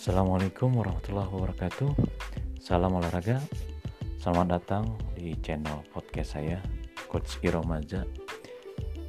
Assalamualaikum warahmatullahi wabarakatuh. Salam olahraga. Selamat datang di channel podcast saya Coach Iromaza.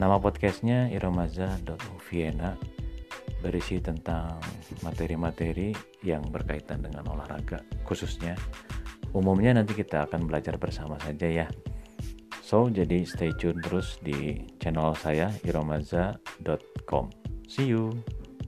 Nama podcastnya iromaza.uviena Berisi tentang materi-materi yang berkaitan dengan olahraga Khususnya Umumnya nanti kita akan belajar bersama saja ya. So, jadi stay tune terus di channel saya iromaza.com. See you.